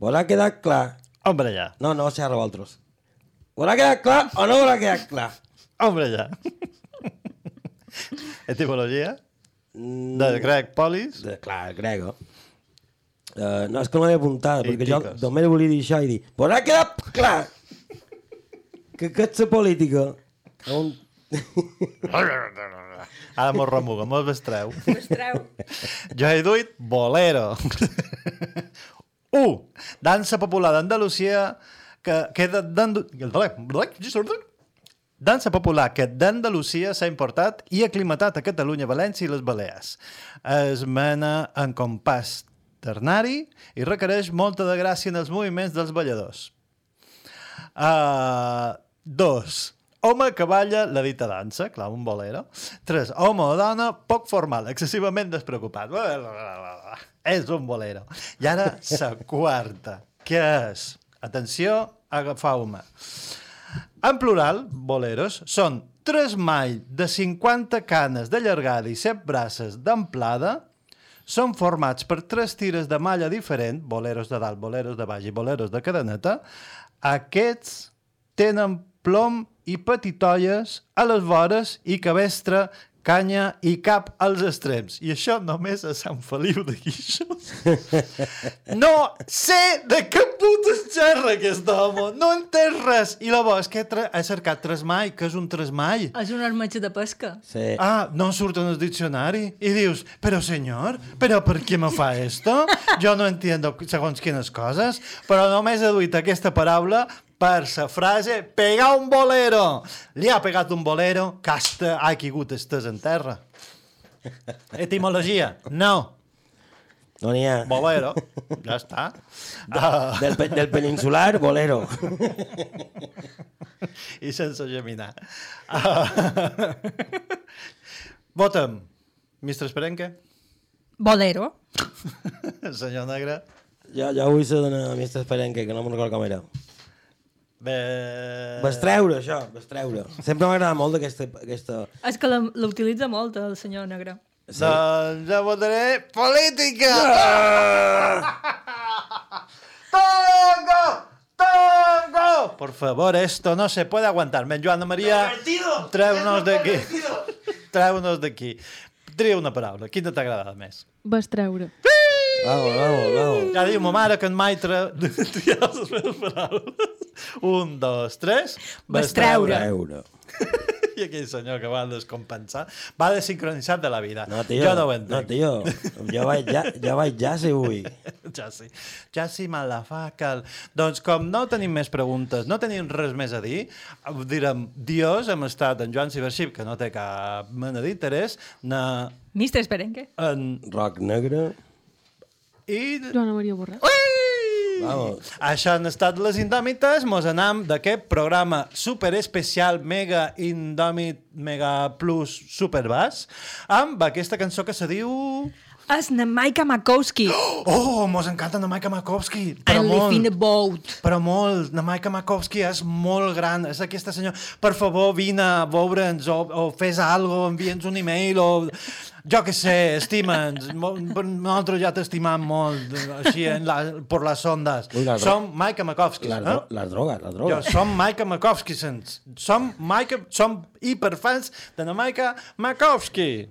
Vos ha quedat clar? Hombre, ja. No, no, xerra vosaltres. Haurà quedat clar o no haurà quedat clar? Hombre, ja. Etimologia? De grec polis? De, clar, grego. Uh, no, és que no l'he apuntada, I perquè jo piques. només volia dir això i dir però ha quedat clar que aquesta política on... Ara mos remuga, mos vestreu. Vestreu. Jo he duit bolero. 1. Dansa popular d'Andalusia que queda d'Andu... Dansa popular que d'Andalusia s'ha importat i aclimatat a Catalunya, València i les Balears. Es mena en compàs ternari i requereix molta de gràcia en els moviments dels balladors. Uh, dos. Home que balla la dita dansa, clar, un bolero. Tres. Home o dona poc formal, excessivament despreocupat. És un bolero. I ara, la quarta, que és, atenció, agafau-me. En plural, boleros, són tres mall de 50 canes de llargada i set braces d'amplada, són formats per tres tires de malla diferent, boleros de dalt, boleros de baix i boleros de cadeneta. Aquests tenen plom i petitolles a les vores i cabestre, canya i cap als extrems. I això només a Sant Feliu de Guíxols. No sé de què putes xerra aquest home. No entès res. I llavors, que he, tra- he cercat tresmall, que és un tresmall. És un armetge de pesca. Sí. Ah, no surt en el diccionari. I dius, però senyor, però per què me fa esto? Jo no entiendo segons quines coses, però només he duit aquesta paraula per la frase pegar un bolero. Li ha pegat un bolero que hasta ha caigut estès en terra. Etimologia, no. No n'hi ha. Bolero, ja està. De, del, pe- del peninsular, bolero. I sense geminar. Uh, Votem. Mistre Esperenque? Bolero. Senyor Negre? Jo, jo vull ser d'una Mr. Esperenque, que no me'n recordo com era. Bé... Vas treure, això, vas treure. Sempre m'agrada molt aquesta... aquesta... És que la- l'utilitza molt, el senyor Negre. Sí. Doncs jo votaré política! ¡Tongo! ¡Tongo! Por favor, esto no se puede aguantar. Men, Joana Maria, treu-nos d'aquí. Treu-nos d'aquí. Tria una paraula. Quina t'ha agradat més? Vas treure. Vamos, vamos, vamos. Ja diu ma mare que en mai tre... triar les meves paraules. Un, dos, tres. Vas treure. Treure. I aquell senyor que va descompensar va desincronitzar de la vida. No, tio. Jo no ho entenc. No, tio. Jo vaig ja, jo vaig ja si vull. ja sí. Ja sí, me la fa cal. Doncs com no tenim més preguntes, no tenim res més a dir, direm dios, hem estat en Joan Cibership, que no té cap mena d'interès, na... Mister Esperenque. En... Roc negre. I... Joana Maria Borràs. Vamos. Això han estat les Indòmites, mos anam d'aquest programa super especial, mega indòmit, mega plus superbàs, amb aquesta cançó que se diu... És na Maika Makowski. Oh, mos encanta na Maika Makowski. I Però live molt. in a boat. Però molt. Na Maika Makowski és molt gran. És aquesta senyora. Per favor, vine a veure'ns o, o fes algo, envia'ns un e-mail o... Jo que sé, estima'ns. Nosaltres ja t'estimam molt, així, en la, per les sondes. Ui, la Som Maika Makowski. Les, Eh? les drogues, les Jo, drogues. som Maika Makowski. sens. Som Maika... Som hiperfans de na Maika Makowski.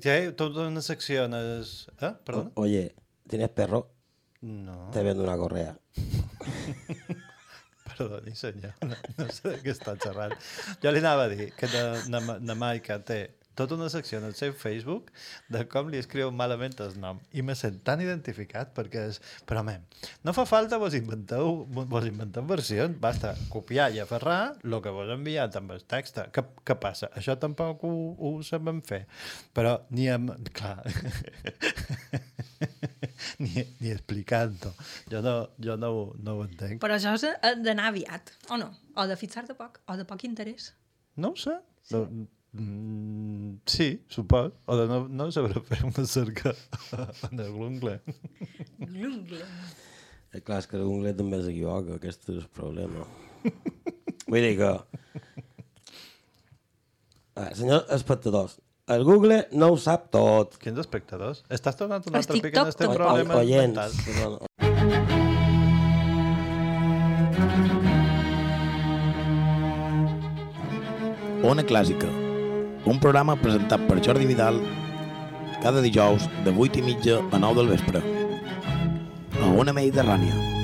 Té tota una secció en es... Eh? Perdona? Oye, ¿tienes perro? No. Te vendo una correa. Perdoni, senyor. No, no sé de què està xerrant. Jo li anava a dir que na, na, na Maica té tota una secció en el seu Facebook de com li escriu malament el nom. I me sent tan identificat perquè és... Però, home, no fa falta vos inventeu, vos inventeu versions. Basta copiar i aferrar el que vos ha enviat amb el text. Què, què passa? Això tampoc ho, ho sabem fer. Però ni amb... Clar... ni, ni explicant-ho. Jo, no, jo no, no ho entenc. Però això és eh, d'anar aviat, o no? O de fixar-te poc, o de poc interès. No ho sé. Sí. No, mm, sí, supos. O de no, no saber fer una cerca en el Google. L'ungle. Eh, clar, és que l'ungle també s'equivoca, aquest és el problema. Vull dir que... Ah, senyors espectadors, el Google no ho sap tot. Quins espectadors? Estàs tornant un altre pic en este problema oients, mental. Ona Clàssica, un programa presentat per Jordi Vidal cada dijous de 8 i mitja a 9 del vespre. A Ona Mediterrània.